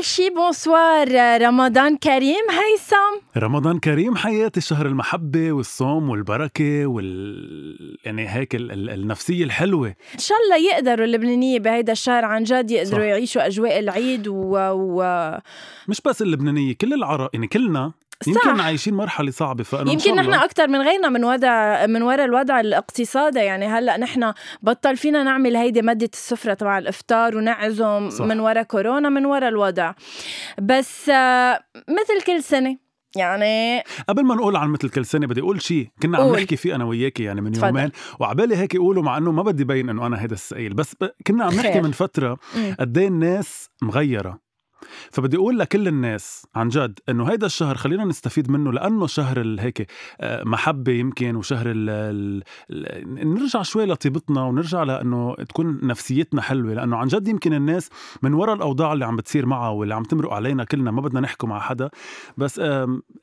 أول شي bonsoir رمضان كريم. هيثم رمضان كريم حياتي شهر المحبة والصوم والبركة وال يعني هيك ال... ال... النفسية الحلوة. إن شاء الله يقدروا اللبنانية بهيدا الشهر عن جد يقدروا صح. يعيشوا أجواء العيد و... و... مش بس اللبنانية كل العرب يعني كلنا يمكن صح. عايشين مرحلة صعبة فأنا يمكن نحن أكثر من غيرنا من وضع من وراء الوضع الاقتصادي. يعني هلأ نحن بطل فينا نعمل هيدي مادة السفرة تبع الإفطار ونعزم صح. من وراء كورونا من وراء الوضع. بس آه، مثل كل سنة يعني قبل ما نقول عن مثل كل سنة بدي أقول شيء كنا عم نحكي فيه أنا وياكي يعني من يومين وعبالي هيك يقولوا مع إنه ما بدي بين إنه أنا هيدا السئيل بس كنا عم نحكي من فترة قد الناس مغيرة. فبدي أقول لكل الناس عن جد إنه هيدا الشهر خلينا نستفيد منه لأنه شهر هيك آه، محبة يمكن وشهر ال ال نرجع شوي لطيبتنا ونرجع لأنه تكون نفسيتنا حلوة لأنه عن جد يمكن الناس من وراء الأوضاع اللي عم بتصير معها واللي عم تمرق علينا كلنا ما بدنا نحكي مع حدا بس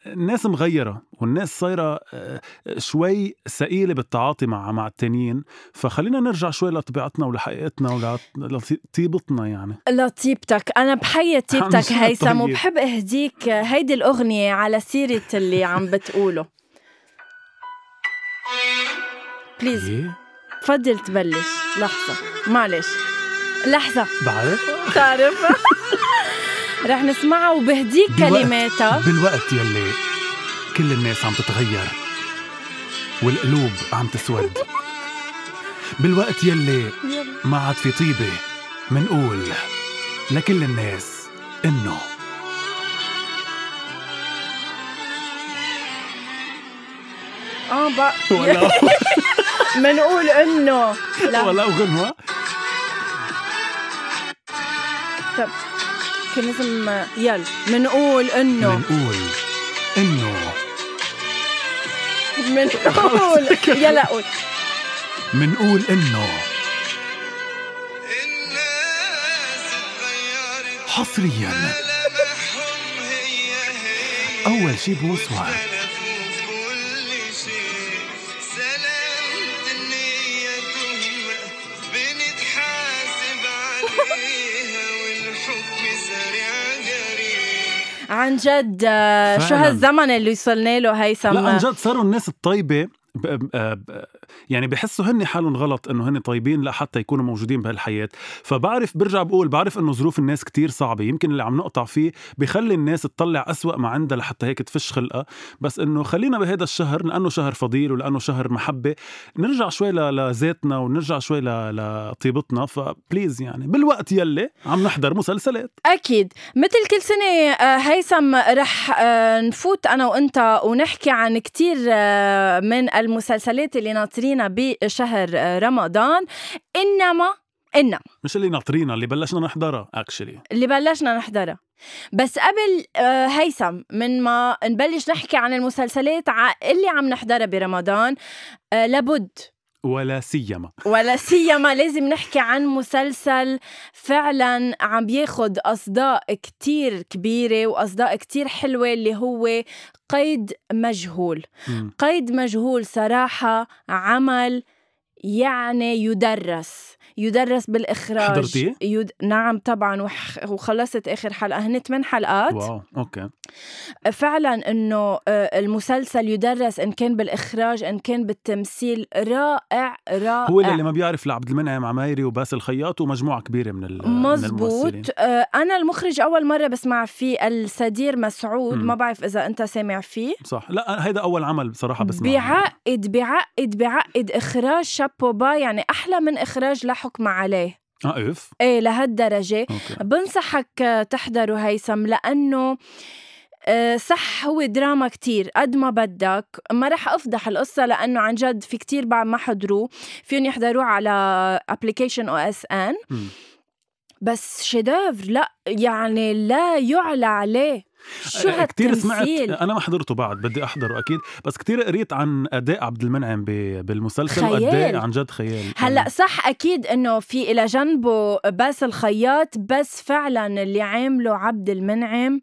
الناس مغيرة. والناس صايرة آه، شوي ثقيلة بالتعاطي مع مع التانيين. فخلينا نرجع شوي لطبيعتنا ولحقيقتنا ولطيبتنا يعني. لطيبتك. أنا بحيي طيبتك هيثم طيب. وبحب أهديك هيدي الأغنية على سيرة اللي عم بتقوله. بليز إيه؟ تفضل تبلش. لحظة. معلش. لحظة. بعرف. بتعرف. رح نسمعها وبهديك كلماتها. بالوقت يلي. كل الناس عم تتغير. والقلوب عم تسود. بالوقت يلي ما عاد في طيبة منقول لكل الناس إنه آه بقى ولا منقول إنه. لا. ولا غنوة طب كان لازم يلا. منقول إنه. منقول إنه. منقول يلا قول. منقول إنه حصريا. أول شي بوصوار عن جد شو هالزمن اللي وصلنا له هيثم لا عن جد صاروا الناس الطيبة يعني بحسوا هن حالهم غلط إنه هن طيبين لحتى يكونوا موجودين بهالحياة. فبعرف برجع بقول بعرف إنه ظروف الناس كتير صعبة. يمكن اللي عم نقطع فيه بخلي الناس تطلع أسوأ ما عندها لحتى هيك تفش خلقها. بس إنه خلينا بهذا الشهر لأنه شهر فضيل ولأنه شهر محبة نرجع شوي لذاتنا ونرجع شوي لطيبتنا. فبليز يعني بالوقت يلي عم نحضر مسلسلات. أكيد. مثل كل سنة آه، هيثم رح آه، نفوت أنا وأنت ونحكي عن كتير آه، من المسلسلات اللي ناطرينها بشهر رمضان. إنما إنما. مش اللي ناطرينها اللي بلشنا نحضرها اكشلي اللي بلشنا نحضرها بس قبل آه، هيثم من ما نبلش نحكي عن المسلسلات اللي عم نحضرها برمضان آه، لابد ولا سيما. ولا سيما. لازم نحكي عن مسلسل فعلا عم بياخد أصداء كتير كبيرة وأصداء كتير حلوة اللي هو قيد مجهول. م. قيد مجهول صراحة عمل يعني يدرس يدرس بالإخراج. حضرتيه؟ يد... نعم طبعا وح... وخلصت آخر حلقة هن ثمان حلقات. واو أوكي. فعلا إنه آه، المسلسل يدرس إن كان بالإخراج إن كان بالتمثيل. رائع رائع. هو اللي ما بيعرف لعبد المنعم عمايري وباسل الخياط ومجموعة كبيرة من, مزبوط من آه، أنا المخرج أول مرة بسمع فيه السدير مسعود. م. ما بعرف إذا أنت سامع فيه. صح. لا هيدا أول عمل بصراحة بسمعه. بيعقد بيعقد بيعقد إخراج شابوبا يعني أحلى من إخراج لحو الحكم عليه. آه إف. إيه لهالدرجة. أوكي. بنصحك تحضره هيثم لأنه آه، صح هو دراما كتير. قد ما بدك. ما رح أفضح القصة لأنه عن جد في كتير بعد ما حضروه. فيهم يحضروه على application OSN بس chef-d'œuvre لا يعني لا يعلى عليه. شو هالتمثيل كثير سمعت أنا ما حضرته بعد بدي أحضره أكيد بس كثير قريت عن أداء عبد المنعم بالمسلسل وأداء عن جد خيال. هلأ صح أكيد إنه في إلى جنبه باسل الخياط بس فعلا اللي عامله عبد المنعم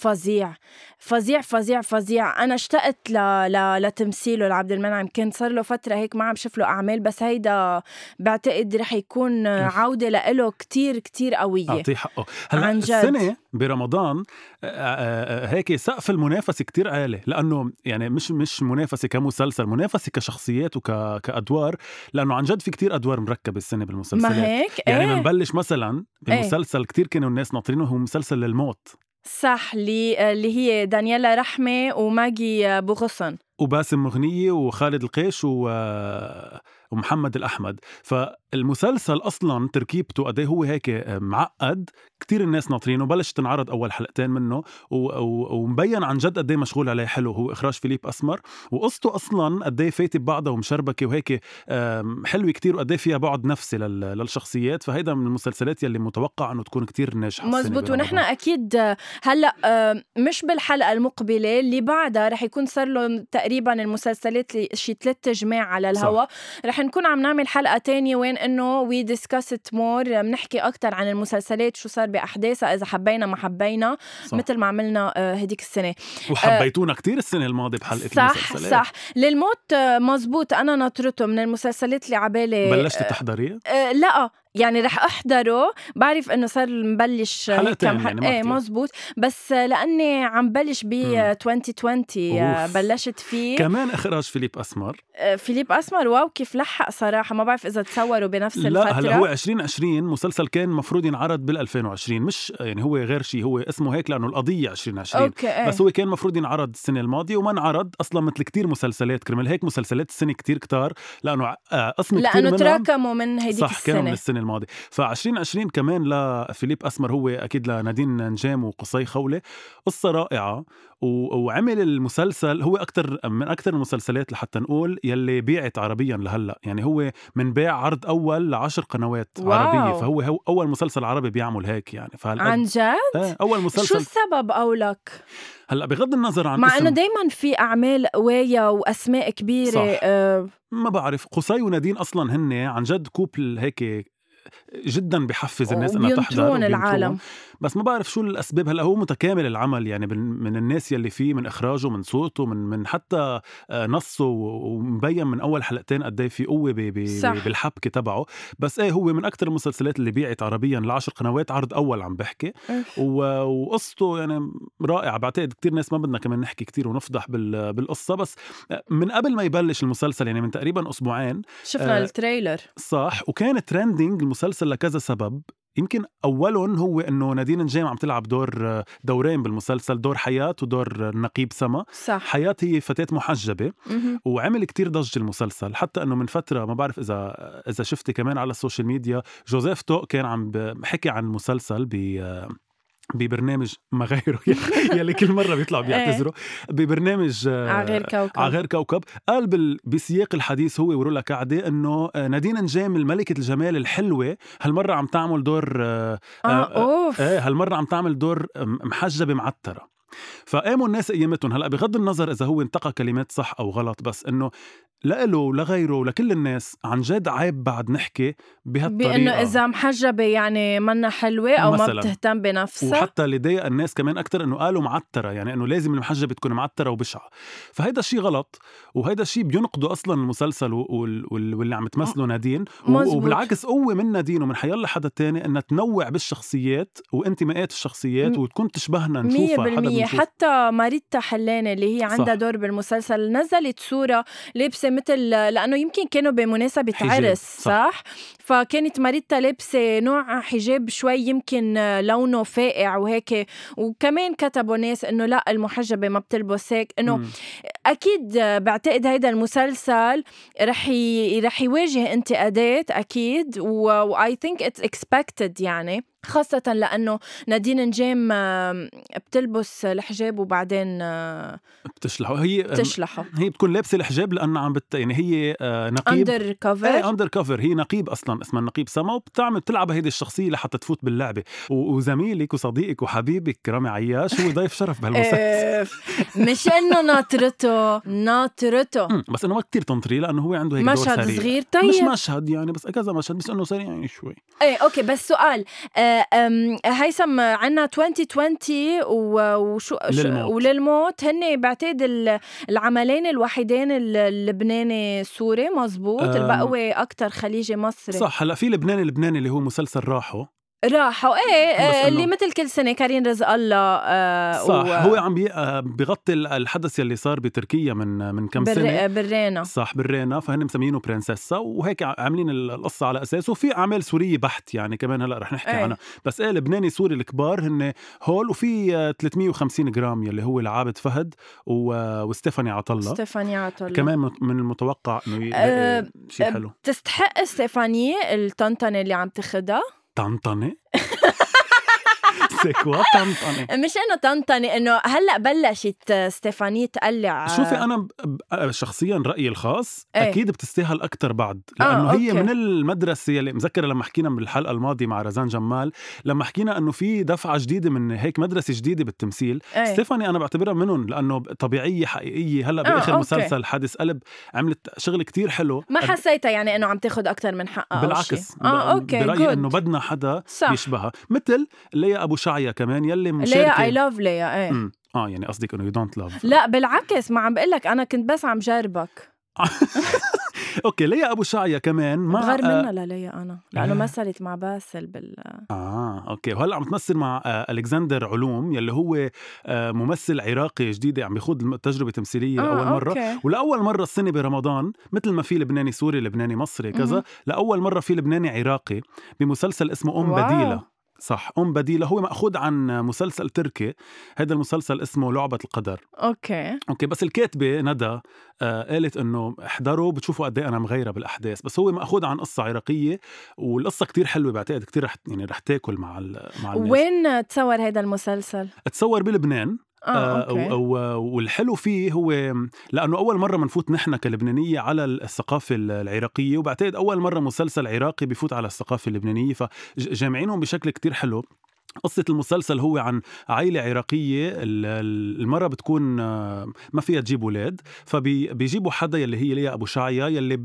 فظيع فظيع فظيع فظيع. أنا اشتقت ل... ل... لتمثيله لعبد المنعم. كنت صار له فترة هيك ما عم شوف له أعمال بس هيدا بعتقد رح يكون عودة له كتير كتير قوية. أعطيه حقه. هلأ عن جد. السنة برمضان هيك سقف المنافسة كتير عالي. لأنه يعني مش مش منافسة كمسلسل منافسة كشخصيات وكادوار لأنه عن جد في كتير أدوار مركبة السنة بالمسلسلات. ما هيك؟ يعني إيه؟ بنبلش مثلا بمسلسل إيه؟ كتير كانوا الناس ناطرينه هو مسلسل للموت. صح اللي اللي هي دانييلا رحمة وماجي بوغصن وباسم مغنية وخالد القيش و... ومحمد الأحمد. فالمسلسل أصلا تركيبته قد إيه هو هيك معقد. كتير الناس ناطرينه. بلش تنعرض أول حلقتين منه. ومبين عن جد قد إيه مشغول عليه حلو. هو إخراج فيليب أسمر. وقصته أصلا قد إيه فايتة ببعضها ومشربكة وهيك حلوة كتير وقد إيه فيها بعد نفسي لل... للشخصيات. فهيدا من المسلسلات يلي متوقع أنه تكون كتير ناجحة مزبوط. ونحن أكيد هلأ مش بالحلقة المقبلة اللي بعدها رح يكون صار له تقريبا المسلسلات شي ثلاث جمع على الهواء رح نكون عم نعمل حلقة تانية وين إنه we discuss more بنحكي أكثر عن المسلسلات شو صار بأحداثها إذا حبينا ما حبينا صح. مثل ما عملنا هديك السنة وحبيتونا آه كتير السنة الماضية بحلقة صح المسلسلات صح للموت مزبوط أنا ناطرته من المسلسلات اللي عبالي بلشتي تحضريه؟ آه لأ يعني رح أحضره. بعرف إنه صار مبلش كم يعني إيه مزبوط. بس لأني عم بلش ب 2020 بلشت فيه. كمان إخراج فيليب أسمر. آه، فيليب أسمر wow كيف لحق صراحة. ما بعرف إذا تصوروا بنفس لا الفترة. لا هلا هو 2020 مسلسل كان مفروض ينعرض بال 2020 مش يعني هو غير شيء هو اسمه هيك لأنه القضية 2020 أوكي. إيه. بس هو كان مفروض ينعرض السنة الماضية وما انعرض أصلا مثل كتير مسلسلات كرمال. هيك مسلسلات السنة كتير كتار لأنه آه، قسم كتير لأنه تراكموا من هيديك السنة صح كانوا من السنة الماضيه ف 2020 كمان لفيليب أسمر هو أكيد لنادين نجام وقصي خولة قصة رائعة و... وعمل المسلسل هو أكثر من أكثر المسلسلات لحتى نقول يلي بيعت عربيا لهلأ يعني هو من بيع عرض أول لعشر قنوات واو. عربية فهو هو أول مسلسل عربي بيعمل هيك يعني عن جد؟ إيه أول مسلسل شو السبب قولك؟ هلأ بغض النظر عن مع إنه دائما في أعمال قوايه وأسماء كبيرة صح. أه ما بعرف قصي ونادين أصلا هن عن جد كوبل هيك جدا بحفز الناس إنها تحضر العالم. بس ما بعرف شو الأسباب. هلا هو متكامل العمل يعني من الناس يلي فيه من إخراجه من صوته من من حتى آه، نصه ومبين من أول حلقتين قد إيه في قوة بالحبكة تبعه. بس إيه هو من أكثر المسلسلات اللي بيعت عربيا لعشر قنوات عرض أول عم بحكي. وقصته يعني رائعه بعتقد كتير ناس ما بدنا كمان نحكي كتير ونفضح بالقصة. بس من قبل ما يبلش المسلسل يعني من تقريبا أسبوعين شفنا آه ال trailer. صح. وكان trending المسلسل لكذا سبب. يمكن أولهم هو إنه نادين نجام عم تلعب دور دورين بالمسلسل دور حياة ودور نقيب سما. صح. حياة هي فتاة محجبة. وعمل كتير ضجة المسلسل. حتى إنه من فترة ما بعرف إذا إذا شفتي كمان على السوشيال ميديا جوزيف تو كان عم حكي عن المسلسل ب ببرنامج ما غيره. يلي كل مرة بيطلعوا إيه. بيعتذروا. ببرنامج آه، على غير كوكب. على غير كوكب. قال بسياق الحديث هو ورولا كعدي إنه آه، نادين نجام الملكة الجمال الحلوة هالمرة عم تعمل دور آه, آه أوف. إيه هالمرة عم تعمل دور محجبة معترة. فقاموا الناس قيمتهم هلأ بغض النظر إذا هو انتقى كلمات صح أو غلط بس إنه لإله ولغيره ولكل الناس عن جد عيب بعد نحكي بهالطريقة بأنه إذا محجبة يعني منا حلوة أو مثلاً. ما بتهتم بنفسها وحتى اللي ضايق الناس كمان أكتر إنه قالوا معترة يعني إنه لازم المحجبة تكون معترة وبشعة فهيدا الشيء غلط وهيدا الشيء بينقضوا أصلا المسلسل واللي عم تمثله نادين مزبوط. وبالعكس قوة من نادين ومن حيلا حدا تاني إنها تنوع بالشخصيات وانتماءات الشخصيات وتكون تشبهنا نشوفها حدا. حتى ماريتا حلانة اللي هي عندها دور بالمسلسل نزلت صورة مثل لأنه يمكن كانوا بمناسبة عرس صح. صح؟ فكانت ماريتا لابسة نوع حجاب شوي يمكن لونه فاقع وهيك وكمان كتبوا ناس إنه لا المحجبة ما بتلبس هيك إنه أكيد بعتقد هيدا المسلسل رح ي... رح يواجه انتقادات أكيد و I think it's expected يعني. خاصة لأنه نادين نجام بتلبس الحجاب وبعدين بتشلحه. هي بتشلحه. هي بتكون لابسة الحجاب لأنها عم بت يعني هي آه، نقيب. undercover إيه undercover هي نقيب أصلا اسمها النقيب سما وبتعمل بتلعب هيدي الشخصية لحتى تفوت باللعبة. وزميلك وصديقك وحبيبك رامي عياش هو ضيف شرف بهالمسلسل إيه، مش إنه ناطرته ناطرته بس إنه ما كتير تنطري لأنه هو عنده هيك مشهد صغير طيب. مش مشهد يعني بس كذا مشهد بس إنه سريع شوي. إيه أوكي بس سؤال آه هيثم عنا 2020 وشو للموت. وللموت. هن بعتقد العملين الوحيدين اللبناني سوري. مزبوط البقوي أكثر خليجي مصري. صح. هلأ في لبناني لبناني اللي هو مسلسل راحو. راحوا. إيه آه اللي مثل كل سنة كارين رزق الله آه صح و... هو عم بي... آه بغطي الحدث يلي صار بتركيا من من كم بر... سنة. ballerina. صح ballerina فهن مسمينه برنسيسا وهيك عاملين القصة على اساسه وفي أعمال سورية بحت يعني كمان هلأ رح نحكي إيه. عنها. بس إيه لبناني سوري الكبار هن هول وفي 350 جرام يلي هو لعابد فهد و... وستيفاني عطلة. ستيفاني عطلة. كمان من المتوقع إنه يلاقي أه شيء حلو. بتستحق ستيفاني الطنطنة اللي عم あんたね。سيكوا طنطنة مش إنه طنطنة إنه هلأ بلشت ستيفاني تقلع. شوفي أنا شخصيا رأيي الخاص إيه؟ أكيد بتستاهل أكثر بعد لأنه آه، هي من المدرسة اللي مذكرة لما حكينا بالحلقة الماضية مع رزان جمال لما حكينا إنه في دفعة جديدة من هيك مدرسة جديدة بالتمثيل. إيه؟ ستيفاني أنا بعتبرها منهم لأنه طبيعية حقيقية. هلأ بآخر آه، مسلسل حادث قلب عملت شغل كتير حلو. ما حسيتها يعني إنه عم تاخذ أكثر من حقها بالعكس آه أوكي برأيي إنه بدنا حدا صح. يشبهها. مثل ليا أبو شعيا كمان يلي مشاركه ليا I love ليا إيه. آه يعني قصدك إنه you don't love لا بالعكس ما عم بقول لك أنا كنت بس عم جربك أوكي ليا أبو شعيا كمان مع بغير منها لليا أنا لأنه مثلت مع باسل بال آه أوكي. وهلأ عم تمثل مع ألكسندر علوم يلي هو ممثل عراقي جديد عم بيخوض تجربة تمثيلية آه لأول مرة. أوكي. ولأول مرة السنة برمضان مثل ما في لبناني سوري لبناني مصري كذا. لأول مرة في لبناني عراقي بمسلسل اسمه أم بديلة. صح. أم بديلة هو مأخوذ عن مسلسل تركي. هذا المسلسل اسمه لعبة القدر. أوكي. أوكي بس الكاتبة ندى آه قالت إنه احضروا بتشوفوا قد إيه أنا مغيرة بالأحداث. بس هو مأخوذ عن قصة عراقية والقصة كتير حلوة بعتقد كتير رح يعني رح تاكل مع مع الناس. وين تصور هذا المسلسل؟ تصور بلبنان. آه, آه أوكي. والحلو فيه هو لأنه أول مرة بنفوت نحن كلبنانية على الثقافة العراقية وبعتقد أول مرة مسلسل عراقي بيفوت على الثقافة اللبنانية فجامعينهم بشكل كتير حلو قصة المسلسل هو عن عائلة عراقية المرة بتكون آه، ما فيها تجيب ولاد فبيجيبوا حدا يلي هي ليا أبو شعيا يلي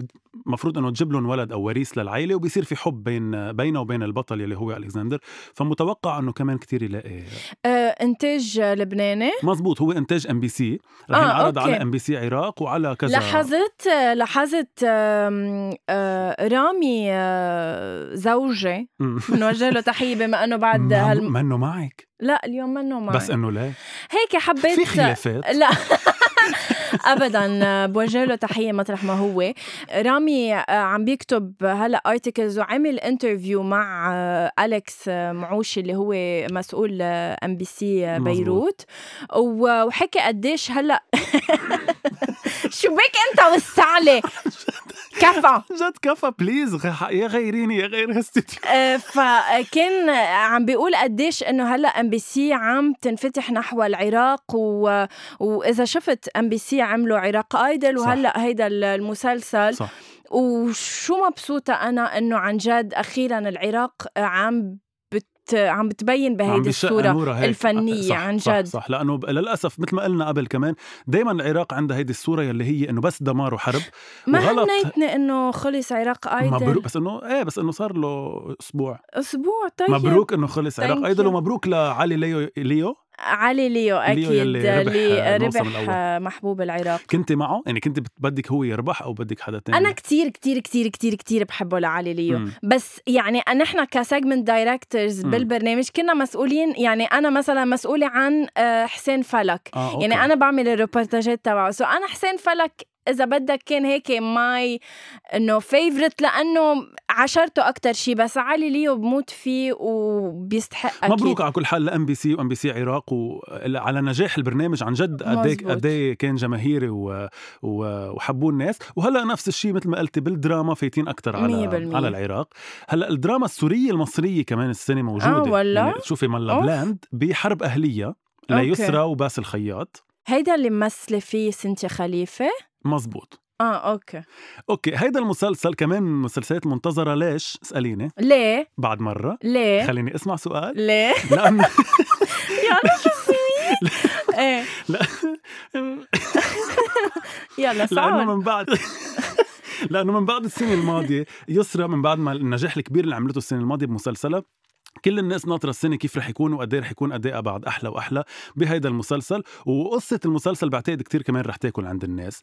المفروض إنه تجيب لهم ولد أو وريث للعائله وبيصير في حب بين بينه وبين البطل يلي هو ألكسندر. فمتوقع إنه كمان كتير يلاقي آه إنتاج لبناني. مزبوط هو إنتاج إم بي سي. رح آه ينعرض على إم بي سي عراق وعلى كذا لاحظت لاحظت آه رامي آه زوجي بنوجه له تحية بما إنه بعد هال... منه معك. لا اليوم منه معي بس إنه ليه هيك حبيت في خلافات. لا. ابدا. بوجه له تحية مطرح ما هو. رامي آه، عم بيكتب هلا articles وعمل interview مع آه، أليكس آه، معوشي اللي هو مسؤول ام بي سي بيروت. وحكى قديش هلا شو بك أنت والسعلة كفى. جد كفى please يا غيريني يا غير هستيتي فكان عم بيقول قديش إنه هلأ ام بي سي عم تنفتح نحو العراق و... وإذا شفت ام بي سي عملوا عراق Idol وهلأ هيدا المسلسل. صح. وشو مبسوطة أنا إنه عن جد أخيرا العراق عم عم بتبين بهيدي الصورة الفنية صح عن جد. صح, صح لأنه للأسف مثل ما قلنا قبل كمان دائما العراق عندها هيدي الصورة يلي هي إنه بس دمار وحرب ما هنيتني إنه خلص عراق Idol مبروك بس إنه إيه بس إنه صار له أسبوع. أسبوع طيب. مبروك إنه خلص عراق. Idol ومبروك لعلي ليو ليو. علي ليو أكيد. ليو اللي ربح, اللي ربح محبوب العراق. كنت معه؟ يعني كنت بدك هو يربح أو بدك حدا تاني؟ أنا كتير كتير كتير كتير كتير بحبه لعلي ليو. م. بس يعني نحن ك segment directors بالبرنامج كنا مسؤولين يعني أنا مثلا مسؤولة عن آه، حسين فلك. آه، يعني أنا بعمل الريبورتاجات تبعه. so أنا حسين فلك إذا بدك كان هيك my إنه favorite لأنه عشرته أكثر شيء بس علي ليو بموت فيه وبيستحق أكيد. مبروك على كل حال لام بي سي وام بي سي عراق وعلى نجاح البرنامج عن جد قد إيه قد كان جماهيري و... و... وحبوه الناس. وهلأ نفس الشيء مثل ما قلتي بالدراما فايتين أكثر على على العراق. هلأ الدراما السورية المصرية كمان السنة موجوده آه ولا يعني شوفي ملا blend بحرب أهلية ليسرى وباسل الخياط. هيدا اللي ممثلة فيه سنتيا خليفة. مزبوط آه أوكي. أوكي هيدا المسلسل كمان من المسلسلات المنتظرة. ليش؟ اسأليني. ليه؟ بعد مرة. ليه؟ خليني أسمع سؤال. ليه؟ لأنه شو إيه. لا. يلا لأنه من بعد لأنه من بعد السنة الماضية يسرى من بعد ما النجاح الكبير اللي عملته السنة الماضية بمسلسلها كل الناس ناطرة السنة كيف رح يكون وقد رح يكون اداء بعد أحلى وأحلى بهيدا المسلسل. وقصة المسلسل بعتقد كتير كمان رح تاكل عند الناس.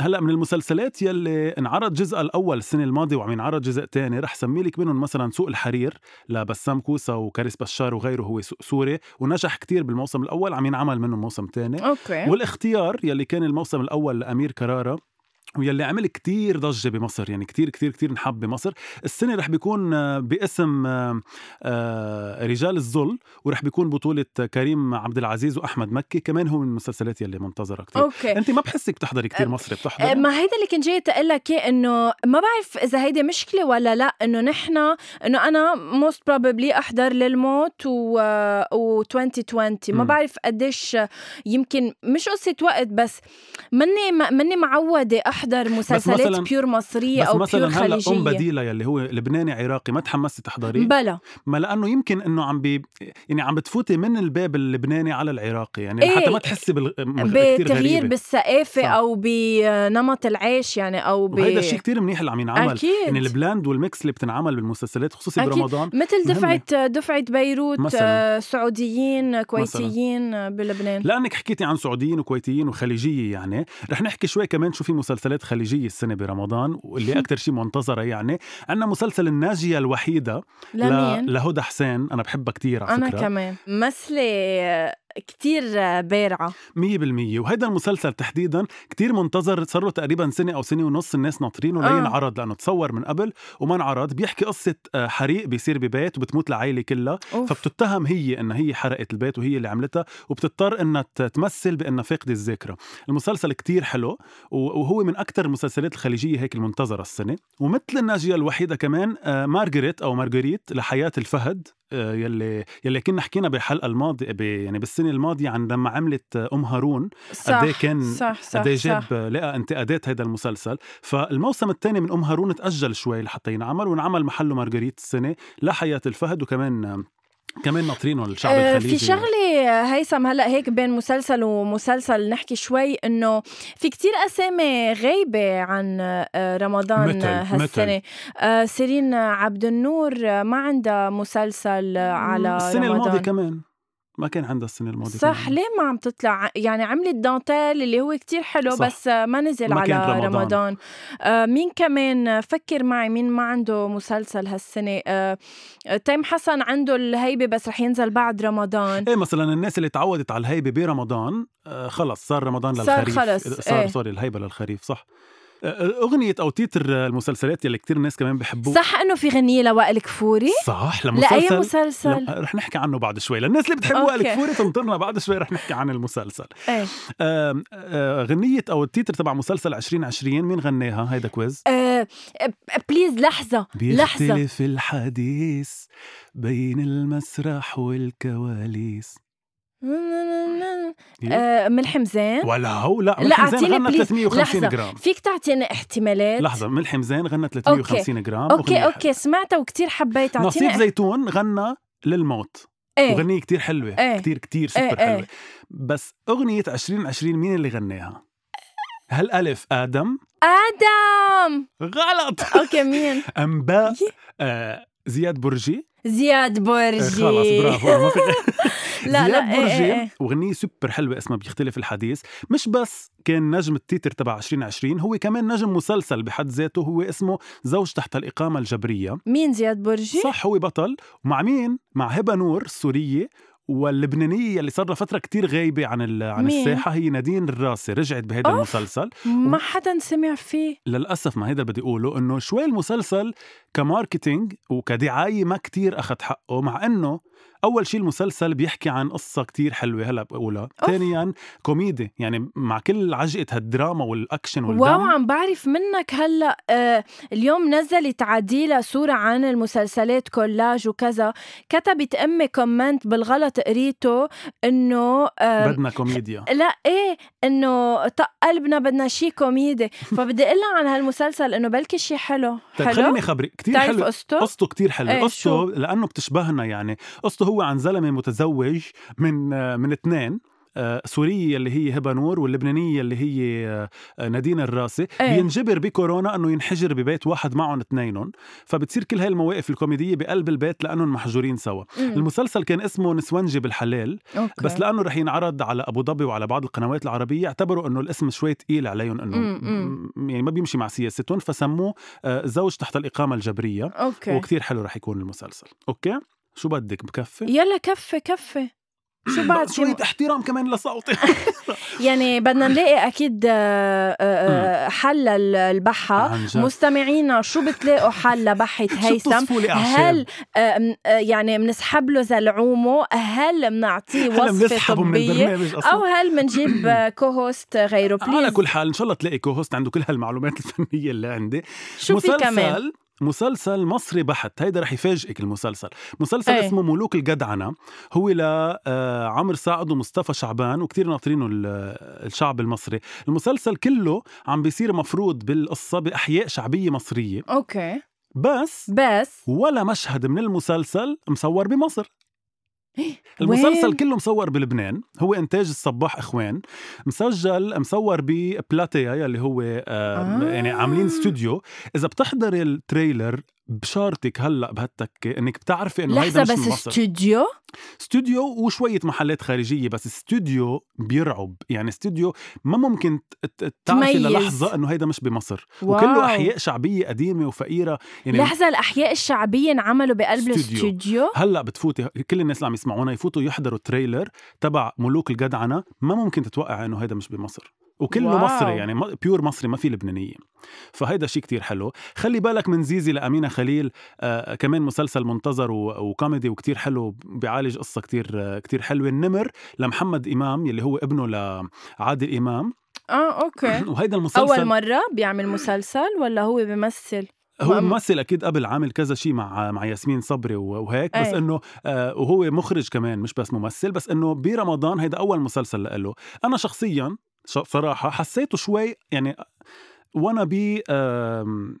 هلأ من المسلسلات يلي انعرض جزء الأول السنة الماضية وعم ينعرض جزء تاني رح سمي لك منهم مثلا سوق الحرير لبسام كوسا وكاريس بشار وغيره هو سوري ونجح كتير بالموسم الأول عم ينعمل منه موسم تاني. أوكي. والاختيار يلي كان الموسم الأول لأمير كرارة ويلي عمل كتير ضجة بمصر يعني كتير كتير كتير نحب بمصر. السنة رح بيكون آه، باسم آه، آه، رجال الظل ورح بيكون بطولة كريم عبد العزيز وأحمد مكي كمان هو من المسلسلات يلي منتظرة كتير. أوكي. أنت ما بحسك بتحضري كتير مصري بتحضري؟ ما هيدا اللي كنت جاي لك إنه ما بعرف إذا هيدي مشكلة ولا لأ إنه نحن إنه أنا most probably أحضر للموت و, و 2020 ما بعرف قديش يمكن مش قصة وقت بس مني مني معودة أحضر احضر مسلسلات pure مصرية أو مثلا pure خليجيه أم بديلة يلي هو لبناني عراقي ما تحمستي تحضريه بلا ما لأنه يمكن إنه عم بي يعني عم بتفوتي من الباب اللبناني على العراقي يعني إيه؟ حتى ما تحسي بال... بتغيير بالثقافة أو بنمط العيش يعني أو ب... وهيدا شيء كتير منيح اللي عم ينعمل أكيد. يعني ال blend وال mix اللي بتنعمل بالمسلسلات خصوصي أكيد. برمضان مثل دفعه دفعة بيروت مثلاً. سعوديين كويتيين مثلاً. بلبنان لأنك حكيتي عن سعوديين وكويتيين وخليجية يعني رح نحكي شوي كمان شو في مسلسلات خليجية السنة برمضان واللي أكثر شيء منتظرة يعني عندنا مسلسل الناجية الوحيدة لمين؟ لهدى حسين أنا بحبها كثير على فكرة أنا كمان مثلي كتير بارعة. مية بالمية. وهذا المسلسل تحديدا كتير منتظر صار له تقريبا سنة أو سنة ونص الناس ناطرينه آه. لينعرض لأنه تصور من قبل. وما انعرض بيحكي قصة آه، حريق بيصير ببيت وبتموت العائلة كلها. أوف. فبتتهم هي إنها هي حرقت البيت وهي اللي عملتها وبتضطر إنها تمثل بإنها فاقدة الذاكرة. المسلسل كتير حلو وهو من أكثر المسلسلات الخليجية هيك المنتظرة السنة. ومثل الناجية الوحيدة كمان آه، مارغريت أو مارغريت لحياة الفهد. يلي يلي كنا حكينا بالحلقة الماضيه يعني بالسنة الماضية عن لما عملت أم هارون قد إيه كان قد إيه جاب لقى انتقادات هذا المسلسل. فالموسم الثاني من أم هارون تأجل شوي لحتى ينعمل وانعمل محله مارغريت السنة لحياة الفهد وكمان كمان ناطرينه الشعب آه، الخليجي؟ في شغلة هيثم هلأ هيك بين مسلسل ومسلسل نحكي شوي إنه في كتير أسامي غايبة عن آه، رمضان متل هالسنة. متل. آه، سيرين عبد النور ما عندها مسلسل على السنة رمضان. الماضيه كمان. ما كان عندها السنة الماضيه صح ليه ما عم تطلع؟ يعني عملت دانتيل اللي هو كتير حلو صح. بس ما نزل ما على رمضان, رمضان. آه مين كمان؟ فكر معي مين ما عنده مسلسل هالسنة؟ آه تيم حسن عنده الهيبة بس رح ينزل بعد رمضان. إيه مثلا الناس اللي تعودت على الهيبة برمضان آه خلص صار رمضان للخريف. صار خلص صار إيه. سوري الهيبة للخريف صح. أغنية أو تيتر المسلسلات يلي كتير الناس كمان بحبوه صح إنه في غنية لوائل كفوري؟ صح لمسلسل. لأي مسلسل؟ رح نحكي عنه بعد شوي. للناس اللي بتحب وائل كفوري تنطرنا بعد شوي رح نحكي عن المسلسل. إيه. آه آه غنية أو التيتر تبع مسلسل 2020 مين غناها؟ هيدا quiz. آه please لحظة بيختلف لحظه الحديث بين المسرح والكواليس. آه ملحم زين ولا هو لا ملحم زين غنى 350 جرام. فيك تعطيني احتمالات؟ لحظة ملحم زين غنى 350 أوكي. جرام. أوكي أوكي سمعتها وكتير حبيتها نصيف زيتون غنى للموت. إيه. وغنية كتير حلوة. إيه. كتير كتير سوبر إيه. حلوة. إيه بس أغنية 2020 مين اللي غناها؟ هل ألف آدم؟ آدم! غلط. أوكي مين؟ أم باء آه زياد برجي. زياد برجي. خلص برافو. لا زياد لا برجي إيه إيه. وغنية سوبر حلوة اسمها بيختلف الحديث مش بس كان نجم التيتر تبع 2020 هو كمان نجم مسلسل بحد ذاته هو اسمه زوج تحت الإقامة الجبرية مين زياد برجي؟ صح هو بطل ومع مين؟ مع هبة نور السورية واللبنانية اللي صار لها فترة كتير غايبة عن عن مين؟ الساحة هي نادين الراسي رجعت بهذا. المسلسل ما حدا سمع فيه للأسف ما هيدا بدي أقوله إنه شوي المسلسل ك marketing وكدعاية ما كتير أخذ حقه مع إنه أول شيء المسلسل بيحكي عن قصة كتير حلوة هلأ بقولها. ثانيا كوميدي يعني مع كل عجقة هالدراما والأكشن والدم. wow عم بعرف منك هلأ آه اليوم نزلت عديلة صورة عن المسلسلات كولاج وكذا. كتبت أمي comment بالغلط بتقريته إنه بدنا كوميديا. لا إيه إنه طق قلبنا بدنا شي كوميدي. فبدي أقول عن هالمسلسل إنه بلكي شي حلو. طيب حلو؟ خليني خبرك كثير حلو. قصته؟ قصته كثير حلو. إيه قصته لأنه بتشبهنا يعني. قصته هو عن زلمة متزوج من من اثنين آه، سورية اللي هي هبة نور واللبنانية اللي هي آه، نادين الراسي. إيه؟ بينجبر بكورونا إنه ينحجر ببيت واحد معهم اثنينهم. فبتصير كل هاي المواقف الكوميدية بقلب البيت لأنهم محجورين سوا. مم. المسلسل كان اسمه نسونجي بالحلال okay. بس لأنه رح ينعرض على أبو ظبي وعلى بعض القنوات العربية اعتبروا إنه الاسم شوي ثقيل عليهم إنه يعني ما بيمشي مع سياستهم فسموه آه، زوج تحت الإقامة الجبرية. okay. وكثير حلو رح يكون المسلسل. okay؟ شو بدك بكفي؟ يلا كفي كفي. شو بعد شوية احترام كمان لصوتي. يعني بدنا نلاقي أكيد آه، آه، حل البحة. مستمعينا شو بتلاقوا حل لبحة هيثم؟ هل آه، آه، يعني بنسحب له زلعومه؟ هل بنعطيه وصفة طبية؟ أو هل بنجيب co-host غيره؟ على please كل حال إن شاء الله تلاقي co-host عنده كل هالمعلومات الفنية اللي عندي. شو في كمان؟ مسلسل مصري بحت. هيدا رح يفاجئك المسلسل. مسلسل أي. اسمه ملوك الجدعنة. هو لعمر سعد ومصطفى شعبان وكتير ناطرينه ال- الشعب المصري. المسلسل كله عم بيصير مفروض بالقصة بأحياء شعبية مصرية. okay. بس بس ولا مشهد من المسلسل مصور بمصر. المسلسل؟ كله مصور بلبنان هو إنتاج الصباح إخوان مسجل مصور ببلاتيا يلي هو آه آه. يعني عاملين استوديو إذا بتحضري ال trailer بشارطك هلأ بهالتكه إنك بتعرفي إنه هيدا مش بس مصر استوديو استوديو وشوية محلات خارجية بس استوديو بيرعب يعني استوديو ما ممكن تعرفي. للحظة إنه هيدا مش بمصر wow. وكله أحياء شعبية قديمة وفقيرة يعني لحظة الأحياء الشعبية انعملوا بقلب استوديو. الاستوديو هلأ بتفوتي كل الناس اللي عم يسمعونا يفوتوا يحضروا trailer تبع ملوك الجدعنة. ما ممكن تتوقع إنه هيدا مش بمصر. وكله wow. مصري يعني pure مصري ما في لبنانيه فهيدا شيء كتير حلو. خلي بالك من زيزي لأمينة خليل. آه كمان مسلسل منتظر وكوميدي وكتير حلو بيعالج قصة كتير آه كتير حلوة. النمر لمحمد إمام يلي هو ابنه لعادل إمام. آه okay. وهيدا المسلسل أول مرة بيعمل مسلسل ولا هو بيمثل؟ هو ممثل أكيد قبل عامل كذا شيء مع مع ياسمين صبري وهيك بس أي. إنه آه وهو مخرج كمان مش بس ممثل بس إنه برمضان هيدا أول مسلسل له أنا شخصيا صراحة حسيته شوي يعني وأنا آم،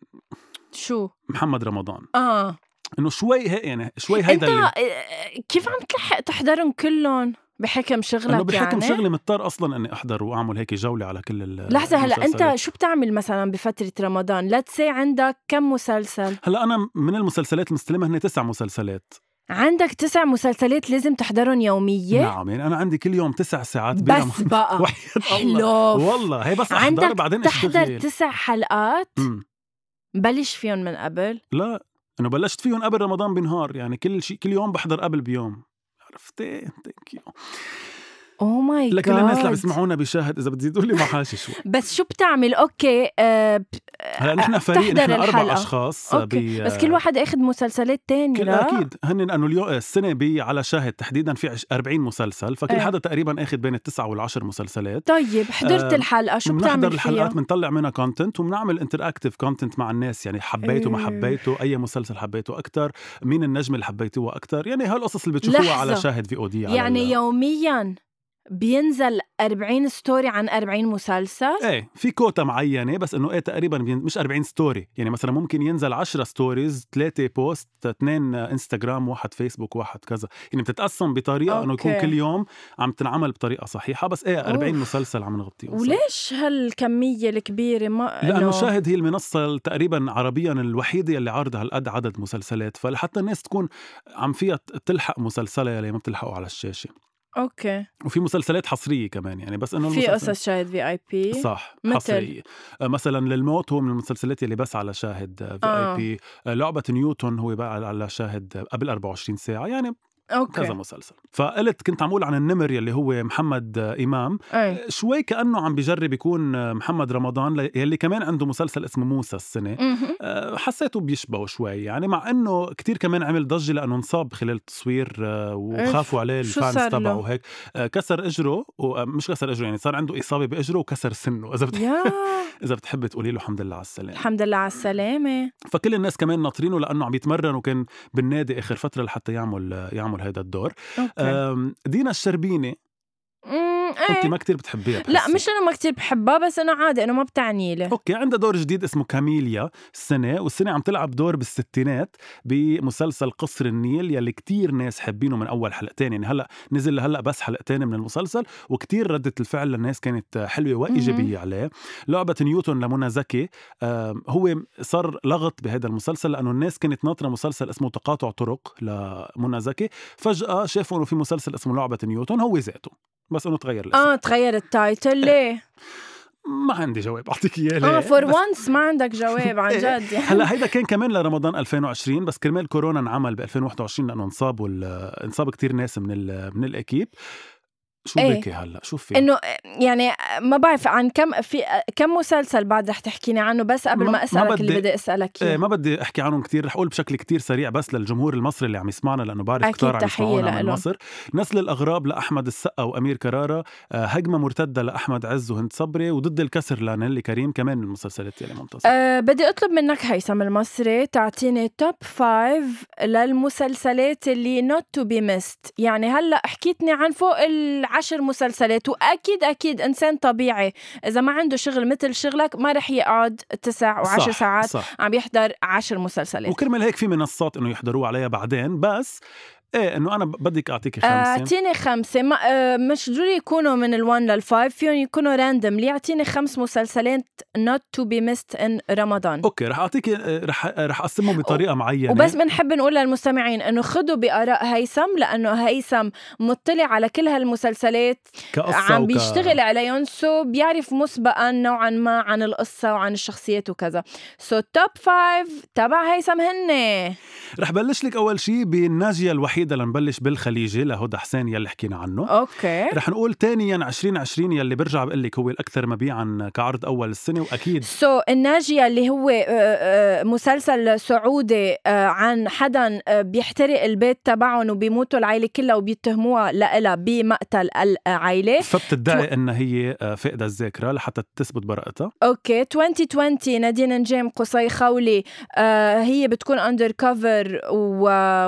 شو؟ محمد رمضان آه إنه شوي هيك يعني شوي أنت هيدا اللي آه، كيف عم تلحق تحضرهم كلهم بحكم إنه شغلك بحكم يعني؟ شغلي مضطر أصلا إني أحضر وأعمل هيك جولة على كل لحظة هلأ. أنت شو بتعمل مثلا بفترة رمضان؟ let's say عندك كم مسلسل؟ هلأ أنا من المسلسلات المستلمة هن تسع مسلسلات عندك تسع مسلسلات لازم تحضرهم يومية؟ نعم يعني أنا عندي كل يوم تسع ساعات بس. بقى حلو والله هي بس أحضر عندك بعدين تحضر تسع حلقات مم. بلش فيهم من قبل لا إنه بلشت فيهم قبل رمضان بنهار يعني كل شيء كل يوم بحضر قبل بيوم عرفتي thank you oh my لكل الناس اللي عم جاد يسمعونا بشاهد إذا بتزيدوا لي معاشي شوي بس شو بتعمل okay آه هلا نحن فريق بتحضر نحن أربع الحلقة. أشخاص okay ب- بس كل واحد أخذ مسلسلات تانية كل لا أكيد هن لأنه اليوم السنة في على شاهد تحديدا في عش- 40 مسلسل فكل إيه. حدا تقريبا أخذ بين التسعة والعشر مسلسلات طيب حضرت آه، الحلقة شو بنحضر بتعمل الحلقات فيها؟ بنطلع منها content وبنعمل interactive content مع الناس يعني حبيته ما إيه. حبيته أي مسلسل حبيته أكثر مين النجم اللي حبيتوها أكثر يعني هالقصص اللي بتشوفوها على. شاهد VOD يعني يوميا بينزل 40 story عن 40 مسلسل إيه في كوتا معينة بس إنه إيه تقريبا مش 40 story يعني مثلا ممكن ينزل 10 stories ثلاثة post اثنين انستغرام واحد فيسبوك واحد كذا يعني بتتقسم بطريقة إنه يكون. كل يوم عم تنعمل بطريقة صحيحة بس إيه 40 أوف. مسلسل عم نغطيهم. وليش هالكمية الكبيرة ما لأنه شاهد هي المنصة تقريبا عربيا الوحيدة اللي عارضة هالقد عدد مسلسلات فلحتى الناس تكون عم فيها تلحق مسلسلها اللي ما بتلحقوا على الشاشة okay وفي مسلسلات حصرية كمان يعني بس إنه في قصص شاهد VIP صح مثل؟ حصرية آه، مثلا للموت هو من المسلسلات اللي بس على شاهد V آه. IP آه، لعبة نيوتن هو بقى على شاهد قبل 24 ساعة يعني أوكي. كذا مسلسل. فقلت كنت عم أقول عن النمر يلي هو محمد آه، إمام. أي. شوي كأنه عم بجرب يكون آه، محمد رمضان يلي كمان عنده مسلسل اسمه موسى السنة. مهم. آه، حسيته بيشبهه شوي. يعني مع إنه كتير كمان عمل ضجة لأنه انصاب خلال التصوير آه، وخافوا عليه ال fans؟ تبعه وهيك آه، كسر إجره ومش كسر إجره يعني صار عنده إصابة بإجره وكسر سنه إذا بت... يا إذا بتحبي تقولي له الحمد لله على السلامة. الحمد لله على السلامة. فكل الناس كمان ناطرينه لأنه عم يتمرن وكان بالنادي آخر فترة لحتى يعمل يعمل هذا الدور. دينا الشربيني. انت ما كتير بتحبيها لا مش انه ما كتير بحبها بس انه عادي انه ما بتعني لي. أوكي عندها دور جديد اسمه كاميليا السنة والسنة عم تلعب دور بالستينات بمسلسل قصر النيل يلي كتير ناس حابينه من أول حلقتين. يعني هلأ نزل هلا بس حلقتين من المسلسل وكتير ردة الفعل للناس كانت حلوة وإيجابية عليه. لعبة نيوتن لمنى زكي هو صار لغط بهذا المسلسل لأنه الناس كانت ناطرة مسلسل اسمه تقاطع طرق لمنى زكي. فجأة شافوا إنه في مسلسل اسمه لعبة نيوتن هو ذاته بس إنه تغير الاسم آه تغير ال title. ليه؟ ما عندي جواب أعطيك إياه. آه for once ما عندك جواب عن جد يعني. هلأ هيدا كان كمان لرمضان 2020 بس كرمال كورونا انعمل ب 2021 لأنه انصابوا انصاب كتير ناس من من équipe ال. شو إيه؟ بكي هلأ؟ شو في إنه يعني ما بعرف عن كم في كم مسلسل بعد رح تحكيني عنه بس قبل ما, ما اسالك ما بدي اللي بدي أسألك إيه ما بدي أحكي عنهم كتير رح أقول بشكل كتير سريع بس للجمهور المصري اللي عم يسمعنا لأنه بعرف كتار عم يسمعونا من مصر. نسل الأغراب لأحمد السقا وأمير كرارة آه، هجمة مرتدة لأحمد عز وهند صبري وضد الكسر لنيلي كريم كمان من المسلسلات اللي منتصر أه بدي أطلب منك هيثم المصري تعطيني top five للمسلسلات اللي not to be missed يعني هلأ حكيتني عن فوق العشر مسلسلات وأكيد أكيد إنسان طبيعي إذا ما عنده شغل مثل شغلك ما رح يقعد تسع وعشر ساعات صح. عم يحضر عشر مسلسلات وكرمال هيك في منصات إنه يحضروه عليها بعدين بس إيه إنه أنا بدك أعطيك خمسة. اعطيني خمسة. ما آه مش ضروري يكونوا من ال1 لل5 فيهم يكونوا randomly اعطيني خمس مسلسلات not to be missed in رمضان okay رح أعطيك آه، رح رح أقسمهم بطريقة معينة. وبس بنحب نقول للمستمعين إنه خذوا بآراء هيثم لأنه هيثم مطلع على كل هالمسلسلات عم وك... بيشتغل عليهم so بيعرف مسبقا نوعا ما عن القصة وعن الشخصيات وكذا. so top five تبع هيثم هن رح بلش لك أول شيء بالناجية الوحيدة. الوحيدة لنبلش بالخليجي لهدى حسين يلي حكينا عنه. okay. رح نقول ثانيا 2020 يلي برجع بقول لك هو الأكثر مبيعا كعرض أول السنة وأكيد so so, الناجية اللي هو آه، آه، مسلسل سعودي آه، عن حدا بيحترق البيت تبعهم وبيموتوا العائله كلها وبيتهموها لها بمقتل العائله فبتدعي. انها هي فاقدة الذاكرة لحتى تثبت براءتها؟ okay. 2020 نادين نجيم قصي خولي هي بتكون undercover و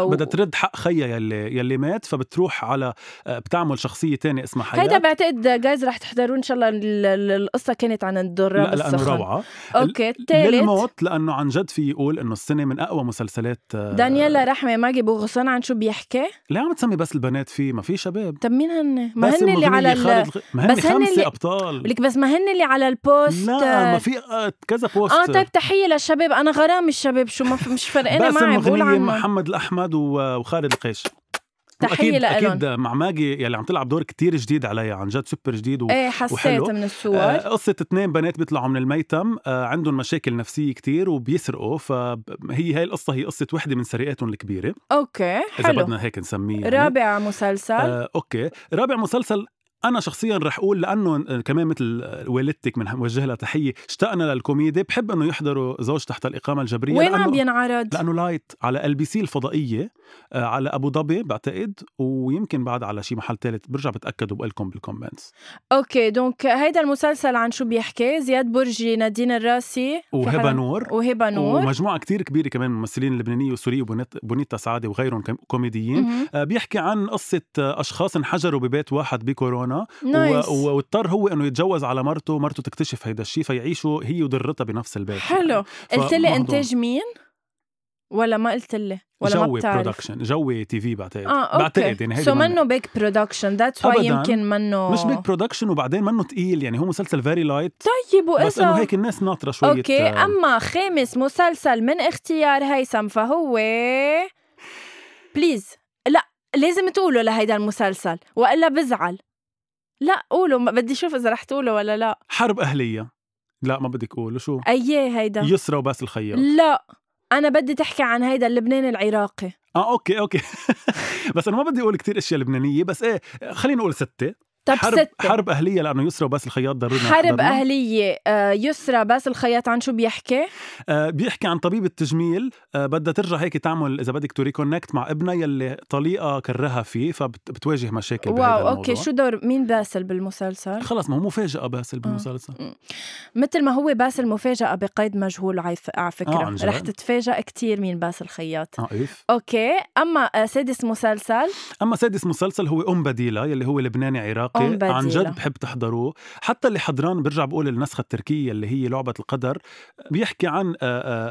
بدها ترد حق خيها يلي يلي مات فبتروح على آه، بتعمل شخصية تانية اسمها حياة. هيدا بعتقد جايز رح تحضروا إن شاء الله القصة كانت عن الدراما لا لأنه روعة. okay الثالث للموت لأنه عن جد في يقول إنه السنة من أقوى مسلسلات آه، دانييلا رحمة ماجي بو غصن عن شو بيحكي؟ ليه عم تسمي بس البنات فيه ما في شباب. طب مين هن؟ ما هن اللي على ال... ما هن خمسة اللي... أبطال. لك بس ما هن اللي على ال post. لا ما في آه، كذا post. آه طيب تحية للشباب أنا غرام الشباب شو ما مش فرقانة معي بقول عنهم. محمد الأحمد وخالد القيش تحية لهم أكيد مع ماجي يلي عم تلعب دور كتير جديد عليها عن جد سوبر جديد و... إيه حسيت وحلو. من الصور. آه قصة اثنين بنات بيطلعوا من الميتم. آه عندهم مشاكل نفسية كتير وبيسرقوا فهي هاي القصة هي قصة وحدة من سرقاتهم الكبيرة. okay حلو. اذا بدنا هيك نسميه يعني. رابع مسلسل. آه okay. رابع مسلسل أنا شخصيا رح أقول لأنه كمان مثل والدتك من وجه لها تحية اشتقنا للكوميدي. بحب إنه يحضروا زوج تحت الإقامة الجبرية وين عم بينعرض لأنه light على إل بي سي الفضائية. آه، على أبو ظبي بعتقد ويمكن بعد على شي محل ثالث برجع بتأكد وبقول لكم بال comments okay donc هيدا المسلسل عن شو بيحكي؟ زياد برجي نادين الراسي وهبة نور. وهبة نور. ومجموعة كتير كبيرة كمان ممثلين لبنانية وسورية وبونيتا سعادة وغيرهم كوميديين. آه، بيحكي عن قصة أشخاص انحجروا ببيت واحد بكورونا nice. واضطر هو إنه يتجوز على مرته مرته تكتشف هيدا الشيء فيعيشوا هي وضرتها بنفس البيت. حلو. يعني. قلت لي إنتاج مين؟ ولا ما قلت لي ولا جوي ما بتعرف. production جوي تي في بعتقد. آه okay. بعتقد يعني هيدا so منه big production that's why يمكن منه مش big production وبعدين منه تقيل يعني هو مسلسل very light طيب وإذا بس إنه هيك الناس ناطرة شوية okay آه. أما خامس مسلسل من اختيار هيثم فهو please لا لازم تقولوا لهيدا المسلسل وإلا بزعل. لا قولوا بدي أشوف إذا رح تقولوا ولا لا. حرب أهلية. لا ما بدك قولوا شو؟ أييه هيدا. يسرى وباسل الخياط. لا. أنا بدي تحكي عن هيدا اللبناني العراقي. آه okay okay. بس أنا ما بدي أقول كتير أشياء لبنانية بس إيه خلينا نقول ستة. طب حرب ستة. حرب أهلية لأنه يسرى وباسل الخياط ضروري حرب نحضرنا. أهلية آه، يسرى باسل الخياط عن شو بيحكي؟ آه بيحكي عن طبيب التجميل آه بدها ترجع هيك تعمل إذا بدك to reconnect مع ابنها يلي طليقها كرهها فيه فبتواجه مشاكل wow. Okay شو دور مين باسل بالمسلسل؟ خلص ما هو مفاجأة باسل بالمسلسل مثل ما هو باسل مفاجأة بقيد مجهول على آه، فكرة جد؟ رح تتفاجأ كتير مين باسل خياط آه اف okay أما آه، سادس مسلسل أما سادس مسلسل هو أم بديلة يلي هو لبناني عراقي بديلة. عن جد بحب تحضروه حتى اللي حضران برجع بقول النسخة التركية اللي هي لعبة القدر بيحكي عن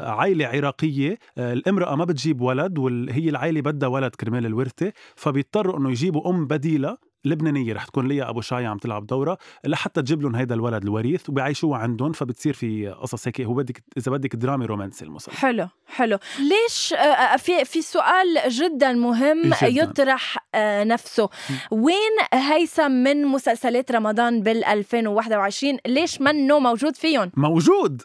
عائلة عراقية آه، الامرأة ما بتجيب ولد وهي العائلة بدها ولد كرمال الورثة فبيضطروا إنه يجيبوا أم بديلة لبنانية رح تكون ليا أبو شاي عم تلعب دورة لحتى تجيب لهم هيدا الولد الوريث وبيعيشوه عندهم فبتصير في قصص هيك. هو بدك إذا بدك درامي رومانسي المسلسل حلو حلو. ليش آه، آه، في في سؤال جدا مهم جداً. يطرح آه، نفسه. وين هيثم من مسلسلات رمضان بال 2021 ليش منه موجود فيهم؟ موجود!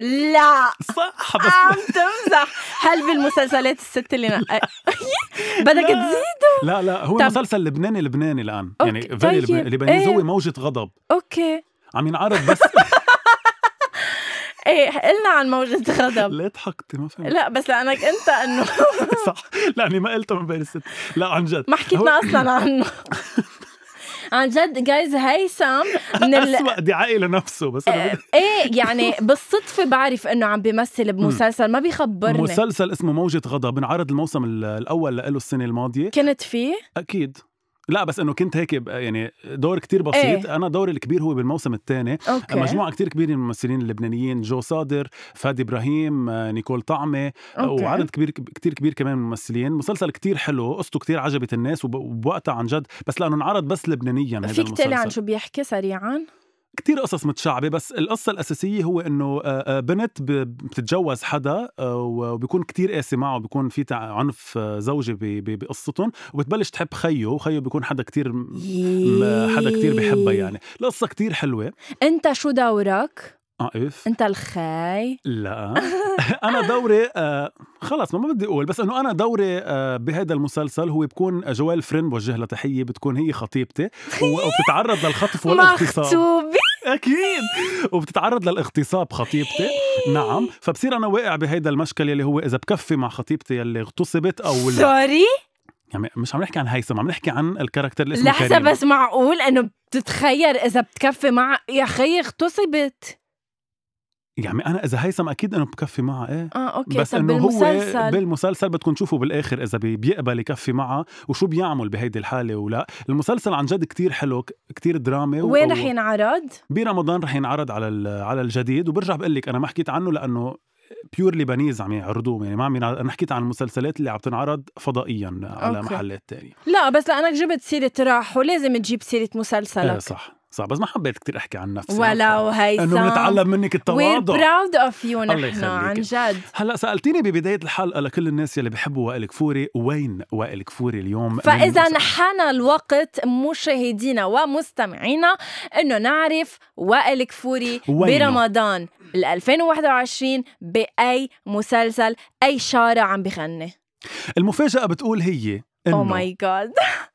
لا. صح. بس عم تمزح. هل بالمسلسلات الست اللي ن... بدك تزيد لا لا هو طب- مسلسل لبناني لبناني الآن. يعني very طيب. لبناني لبناني إيه. هو موجة غضب. okay. عم ينعرض بس. إيه قلنا عن موجة غضب. ليه ضحكتي ما فهمت. لا بس لأنك انت إنه صح. لاني ما قلتها من بين الست. لا عن جد. ما حكيتنا أصلا عنه. عن جد جايز هيثم من ال... أسوأ دعائي لنفسه بس أنا بدي- إيه يعني بالصدفة بعرف إنه عم بيمثل بمسلسل ما بيخبرني. مسلسل اسمه موجة غضب انعرض الموسم ال- الأول له السنة الماضية. كنت فيه؟ أكيد. لا بس إنه كنت هيك يعني دور كتير بسيط. إيه؟ أنا دوري الكبير هو بالموسم الثاني مجموعة كتير كبيرة من الممثلين اللبنانيين جو صادر فادي إبراهيم نيكول طعمة okay. وعدد كبير كتير كبير كمان من الممثلين مسلسل كتير حلو قصته كتير عجبت الناس وب- وبوقتها عن جد بس لأنه انعرض بس لبنانيا هذا فيك تحكي لي عن المسلسل شو بيحكي سريعا كتير قصص متشعبة بس القصة الأساسية هو إنه آه، آه، بنت بتتجوز حدا آه، وبيكون كتير قاسي معه وبيكون في عنف زوجي بقصتهم وبتبلش تحب خيه وخيه بيكون حدا كتير حدا كتير بحبها يعني. القصة كتير حلوة. أنت شو دورك؟ اف أنت الخاي. لا. أنا دوري آه خلص ما بدي أقول بس إنه أنا دوري آه بهذا المسلسل هو بكون جوال فرين بوجه لها تحيه بتكون هي خطيبتي وبتتعرض للخطف والاغتصاب. أكيد. وبتتعرض للاغتصاب خطيبتي. نعم. فبصير أنا واقع بهيدا المشكل يلي هو إذا بكفي مع خطيبتي يلي اغتصبت أو لا. sorry يعني مش عم نحكي عن هيثم عم نحكي عن ال character اللي اسمه لحظة كريم. بس معقول إنه بتتخير إذا بتكفي مع يا خيي اغتصبت؟ يعني أنا إذا هيثم أكيد إنه بكفي معها إيه؟ آه okay. بس طب إنه هو بالمسلسل؟ بالمسلسل بدكم تشوفوا بالآخر إذا بي- بيقبل يكفي معها وشو بيعمل بهيدي الحالة ولا. المسلسل عن جد كتير حلو كتير درامي وين رح ينعرض؟ برمضان رح ينعرض على على الجديد. وبرجع بقول لك أنا ما حكيت عنه لأنه pure Lebanese عم يعرضوه يعني ما عم ينعرض. أنا حكيت عن المسلسلات اللي عم تنعرض فضائيا على okay. محلات تانية. لا بس لأنك جبت سيرة راح ولازم تجيب سيرة مسلسلك. إيه صح. صح بس ما حبيت كتير أحكي عن نفسي ولو هيثم إنه بنتعلم منك التواضع proud of you الله نحن عن. جد هلأ سألتيني ببداية الحلقة لكل الناس يلي بحبوا وائل كفوري وين وائل كفوري اليوم المسلسل؟ حان الوقت مشاهدينا ومستمعينا إنه نعرف وائل كفوري وينه؟ برمضان ال 2021 بأي مسلسل أي شارع عم بغني المفاجأة بتقول هي إنه my God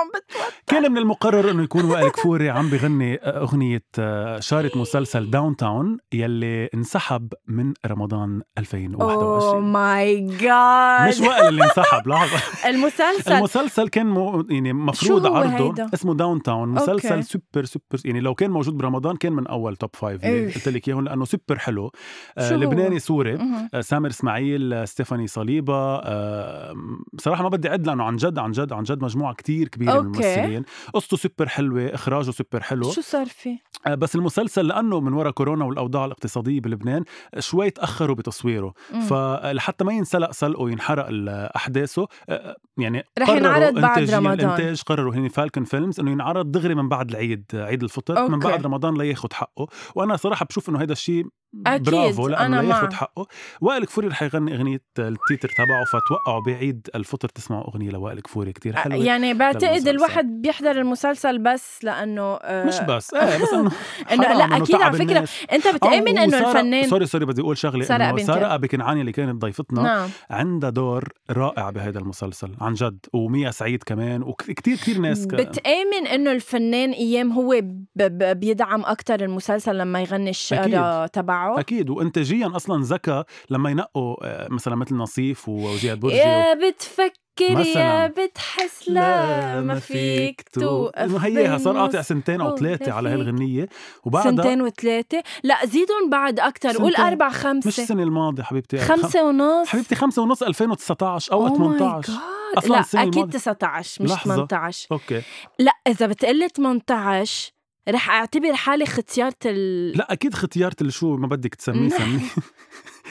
عم بتوتر. كان من المقرر إنه يكون وائل كفوري عم بغني أغنية آه، شارة مسلسل داون تاون يلي انسحب من رمضان أوه 2021 my God مش وائل اللي انسحب لحظة. المسلسل. المسلسل كان مو يعني مفروض عرضه. هيدا؟ اسمه داون تاون مسلسل okay. super super يعني لو كان موجود برمضان كان من أول top five قلت لك إياهم لأنه سوبر حلو. آه؟ لبناني سوري. آه، سامر إسماعيل ستيفاني صليبة. آه، بصراحه ما بدي أعد لأنه عن جد عن جد عن جد مجموعة كتير كبيرة. من okay. الممثلين قصته سوبر حلوة إخراجه سوبر حلو شو صار فيه؟ آه، بس المسلسل لأنه من وراء كورونا والأوضاع الاقتصادية بلبنان آه، شوي تأخروا بتصويره مم. فلحتى ما ينسلق سلقه وينحرق ال- أحداثه آه، يعني رح قرروا ينعرض بعد رمضان. الانتاج قرروا هني Falcon Films إنه ينعرض دغري من بعد العيد عيد الفطر okay. من بعد رمضان لياخد حقه وأنا صراحة بشوف إنه هذا الشيء أكيد برافو لأنه أنا لا ياخذ معك. حقه وائل كفوري رح يغني أغنية التيتر تبعه فتوقعوا بعيد الفطر تسمعوا أغنية لوائل كفوري كتير حلوة يعني بعتقد. الواحد بيحضر المسلسل بس لأنه آه، مش بس إيه بس إنه انه لا أكيد على فكرة الناس. أنت بتامن آه، إنه الفنان سوري sorry بدي أقول شغلة سارة إنه بنت سارة أبي كنعاني اللي كانت ضيفتنا. نعم. عندها دور رائع بهذا المسلسل عن جد وميا سعيد كمان وكتير كتير ناس ك... بتآمن إنه الفنان أيام هو ب... ب... بيدعم أكثر المسلسل لما يغني الشعر تبعه. أكيد وانتاجيا أصلا ذكى لما ينقوا آه، مثلا مثل نصيف وزياد برجي يا بتفكر يا مثلاً. بتحس لا ما فيك توقف هيها صار قاطع. سنتين أو ثلاثة على. هالغنيه وبعدها سنتين وثلاثة لا زيدهم بعد أكتر قول سنتين. أربع مش السنة الماضية حبيبتي خمسة ونص حبيبتي خمسة ونص 2019 أو Oh my 18 God. أصلاً لا السنة الماضية. 19 مش لحظة. 18 أوكي لا إذا بتقلي 18 رح أعتبر حالي ختيارة ال... لا أكيد ختيارة اللي شو ما بدك تسميه سميه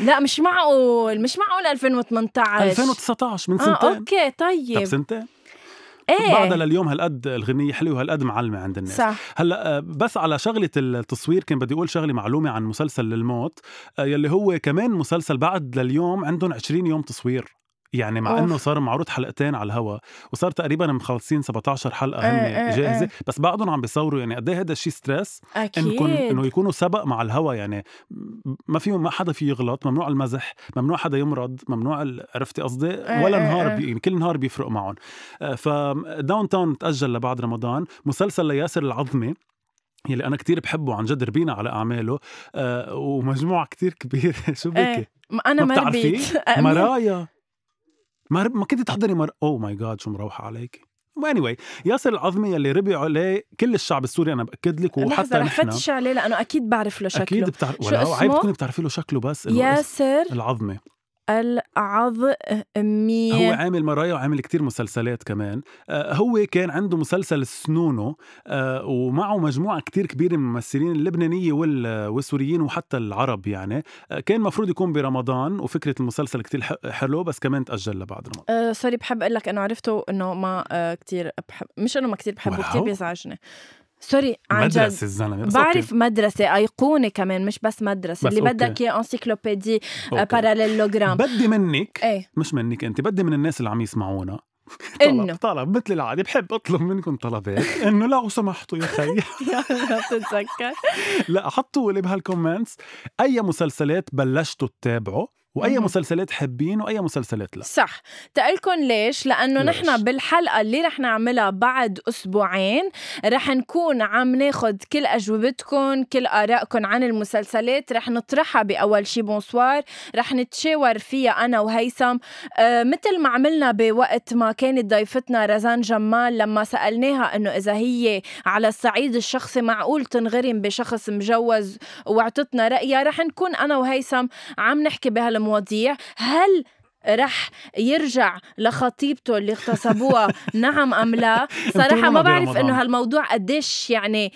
لا مش معقول مش معقول 2018 2019 من آه سنتين. أوكي طب طيب سنتين؟ إيه. بعدها لليوم هالقد الغنية حلوة وهالقد معلمة عند الناس. صح. هلأ آه، بس على شغلة التصوير كان بدي أقول شغلة معلومة عن مسلسل للموت آه، يلي هو كمان مسلسل بعد لليوم عندهم 20 يوم تصوير. يعني مع أوف. انه صار معروض حلقتين على الهوا وصار تقريبا مخلصين 17 حلقة إيه، هن إيه، جاهزة إيه. بس بعدهم عم بيصوروا يعني قد إيه هذا الشيء stress انكم انه أكيد. يكونوا سبق مع الهوا يعني. ما فيهم ما حدا فيه يغلط ممنوع المزح ممنوع حدا يمرض ممنوع عرفتي قصدي؟ إيه، ولا إيه، نهار. بي يعني كل نهار بيفرق معهم. فداون تاون تأجل لبعد رمضان. مسلسل لياسر العظمي يلي أنا كتير بحبه عن جد ربينا على أعماله. آه ومجموعة كتير كبيرة. شو بكي ما أنا ما ما بتعرفيه؟ ربيت مرايا. ما ما كنت تحضري مر اوه ماي جاد شو مروحة عليك. Anyway ياسر العظمي يلي ربي عليه كل الشعب السوري أنا بأكد لك وحتى رح فتش عليه لأنه أكيد بعرف له شكله. أكيد بتعرف شو ولا عيب؟ تكوني بتعرفي له شكله بس ياسر. العظمي. العظمي هو عامل مرايا وعامل كتير مسلسلات كمان. آه هو كان عنده مسلسل سنونو آه ومعه مجموعة كتير كبيرة من الممثلين اللبنانية وال- والسوريين وحتى العرب يعني. آه كان مفروض يكون برمضان وفكرة المسلسل كتير حلو بس كمان تأجل لبعد رمضان. آه sorry بحب أقول لك إنه عرفته إنه ما كتير بحب مش إنه ما كتير بحبه. كتير بيزعجني. sorry عن جد مدرسة الزلمة بس okay. بعرف مدرسة أيقونة كمان مش بس مدرسة بس اللي okay. بدك إياه encyclopédie. parallélogramme بدي منك إيه مش منك أنت بدي من الناس اللي عم يسمعونا. إنه. طلب طلب. مثل العادة بحب أطلب منكم طلبات. إنه لو سمحتوا يا خي. بتتذكر لا حطوا لي بهال comments أي مسلسلات بلشتوا تتابعوا؟ وأي مهم. مسلسلات حابين وأي مسلسلات لا. صح. تقلكن ليش؟ لأنه؟ نحن بالحلقة اللي رح نعملها بعد أسبوعين رح نكون عم ناخد كل اجوبتكم كل ارائكم عن المسلسلات رح نطرحها بأول شي bonsoir رح نتشاور فيها أنا وهيثم. آه مثل ما عملنا بوقت ما كانت ضيفتنا رزان جمال لما سألناها إنه إذا هي على الصعيد الشخصي معقول تنغرم بشخص مجوز وأعطتنا رأيها رح نكون أنا وهيثم عم نحكي بهالمواضيع هل رح يرجع لخطيبته اللي اغتصبوها نعم أم لا صراحة ما بعرف. إنه هالموضوع قديش يعني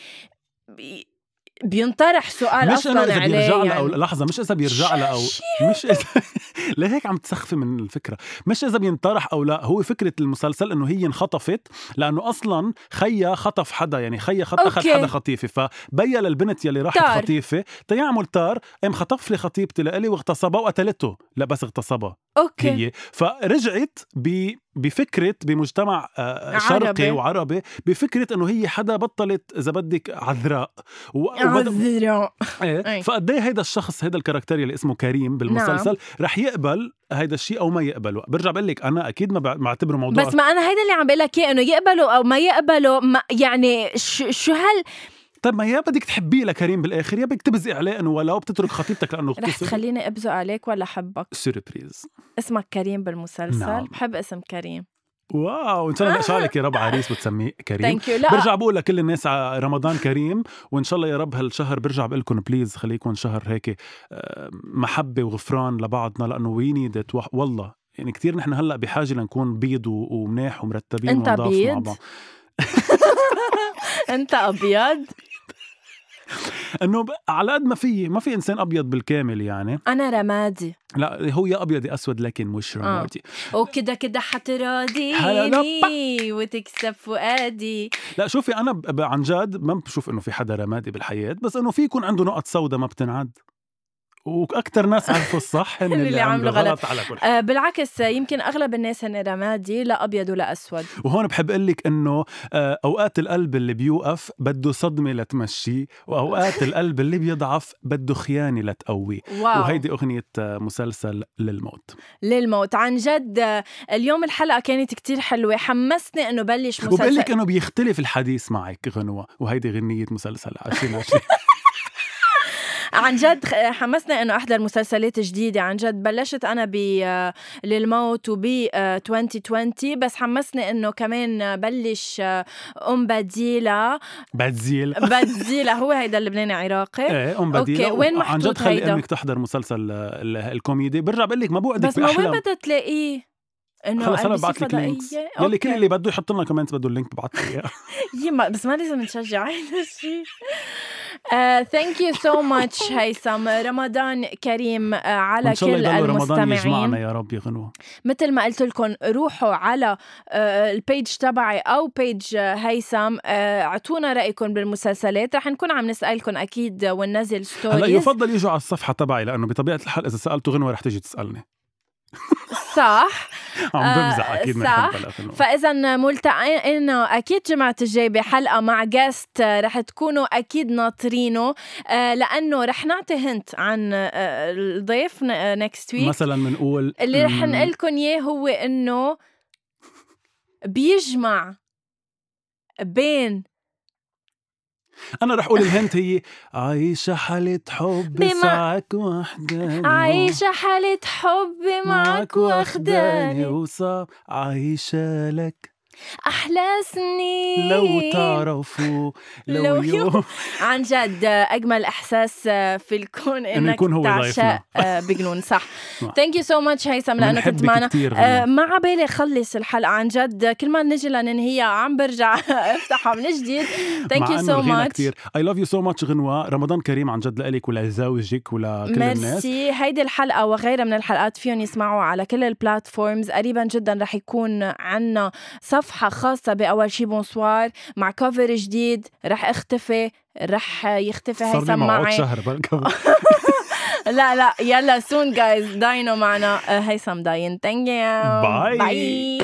بينطرح سؤال مش أصلا عليه بيرجع يعني. لها أو لحظة مش إذا بيرجع لها أو مش إذا لهيك عم تسخفي من الفكرة مش إذا بينطرح أو لا هو فكرة المسلسل إنه هي انخطفت لأنه أصلا خيا خطف حدا يعني خيا خط أخذ okay. حدا خطيفة فبين للبنت يلي راحت. خطيفة تيعمل طار قام خطف لي خطيبتي لإلي واغتصبها وقتلته لا بس اغتصبها okay. هي. فرجعت ب بفكرة بمجتمع آه، شرقي عربي. وعربي بفكرة إنه هي حدا بطلت إذا بدك عذراء. و- عذراء. إيه. أي. فقد إيه هيدا الشخص هيدا الكاركتر اللي اسمه كريم بالمسلسل نعم. رح يقبل هيدا الشيء أو ما يقبله. برجع بقول لك أنا أكيد ما بع- بعتبره موضوع. بس ما أنا هيدا اللي عم بقول لك إياه إنه يقبلوا أو ما يقبلوا ما يعني شو شو هال طيب ما يا بدك تحبيه لكريم بالآخر يا بدك تبزقي عليه إنه ولو بتترك خطيبتك لأنه رح تخليني أبزق عليك ولا حبك surprise اسمك كريم بالمسلسل نعم. بحب اسم كريم. wow إن شاء الله نقشع لك يا رب عريس وتسميه كريم. thank you برجع بقول لكل الناس رمضان كريم وإن شاء الله يا رب هالشهر برجع بقول لكم please خليكم شهر هيك آه، محبة وغفران لبعضنا لأنه we need والله يعني كثير نحن هلأ بحاجة لنكون بيض ومناح ومرتبين أنت ونضاف مع بيض؟ بعض. أنت أبيض؟ انه على قد ما في ما في إنسان أبيض بالكامل يعني. أنا رمادي. لا هو يا أبيض يا أسود لكن مش آه. رمادي. وكده كده حتراضيني وتكسب فؤادي. لا شوفي أنا عن جد ما بشوف إنه في حدا رمادي بالحياة بس إنه في يكون عنده نقط سوداء ما بتنعد. وأكثر ناس عرفوا الصح هن اللي, اللي عملوا غلط. على كل حال. آه بالعكس يمكن أغلب الناس هن رمادي لا أبيض ولا أسود. وهون بحب أقول لك إنه آه أوقات القلب اللي بيوقف بده صدمة لتمشيه وأوقات القلب اللي بيضعف بده خيانة لتقويه. وهيدي أغنية آه، مسلسل للموت. للموت. عن جد آه، اليوم الحلقة كانت كتير حلوة. حمسني إنه بلش مسلسل. وبقول لك إنه بيختلف الحديث معك غنوة. وهيدي غنية مسلسل 2020 عن جد حمسنا إنه أحضر مسلسلات جديدة. عن جد بلشت أنا ب للموت وب 2020 بس حمسني إنه كمان بلش أم بديلة. بدزيل بدزيله هو هيدا اللبناني عراقي. إيه أم بديلة. أوكي وين محطوط عن جد خلي أمك تحضر مسلسل الكوميدي. برجع بقول لك ما بوعدك بس ما وين بدها تلاقيه؟ إنه خلص أنا ببعث لك links يلي كل اللي بده يحط لنا كمان بده ال link ببعث لي إياه. بس ما لازم نشجع هذا الشيء thank you so much هيثم. رمضان كريم uh, على كل المستمعين. يجمعنا يا رب يا غنوة. مثل ما قلت لكم روحوا على uh, ال page تبعي أو page هيثم. uh, أعطونا رأيكم بالمسلسلات. رح نكون عم نسألكم أكيد وننزل stories هلأ يفضل يجوا على الصفحة تبعي لأنه بطبيعة الحال إذا سالته غنوة رح تيجي تسألني. صح؟ عم بمزح أكيد صح. فاذا ملتقين أكيد جمعة الجاي بحلقه مع guest رح تكونوا أكيد ناطرينه آه، لأنه رح نعطي hint عن آه، الضيف next week مثلا بنقول اللي رح نقول لكم إياه هو إنه بيجمع بين أنا رح أقول ال hint هي عايشة حالة حب. معك وحداني عايشة حالة حب معك وحداني وصعب عايشة لك أحلى سنين. لو تعرفوا لو, لو يوم. عن جد أجمل إحساس في الكون إنك يكون هو تعشق آه، بجنون. صح. thank you so much هيثم لأنك كنت معنا. آه ما عبالي خلص الحلقة. عن جد كل ما نجي لننهيها عم برجع أفتحها من جديد. thank you so much I love you so much غنوة. رمضان كريم عن جد لإلك ولزوجك ولكل الناس. ميرسي هيدي الحلقة وغيرها من الحلقات فيهم يسمعوا على كل ال platforms قريبا جدا رح يكون عنا صفحة خاصة بأول شي بونسوار مع كفر جديد رح اختفي رح يختفي هيثم معي. شهر لا لا يلا سون جايز داينو معنا. هيثم داين ثانك باي باي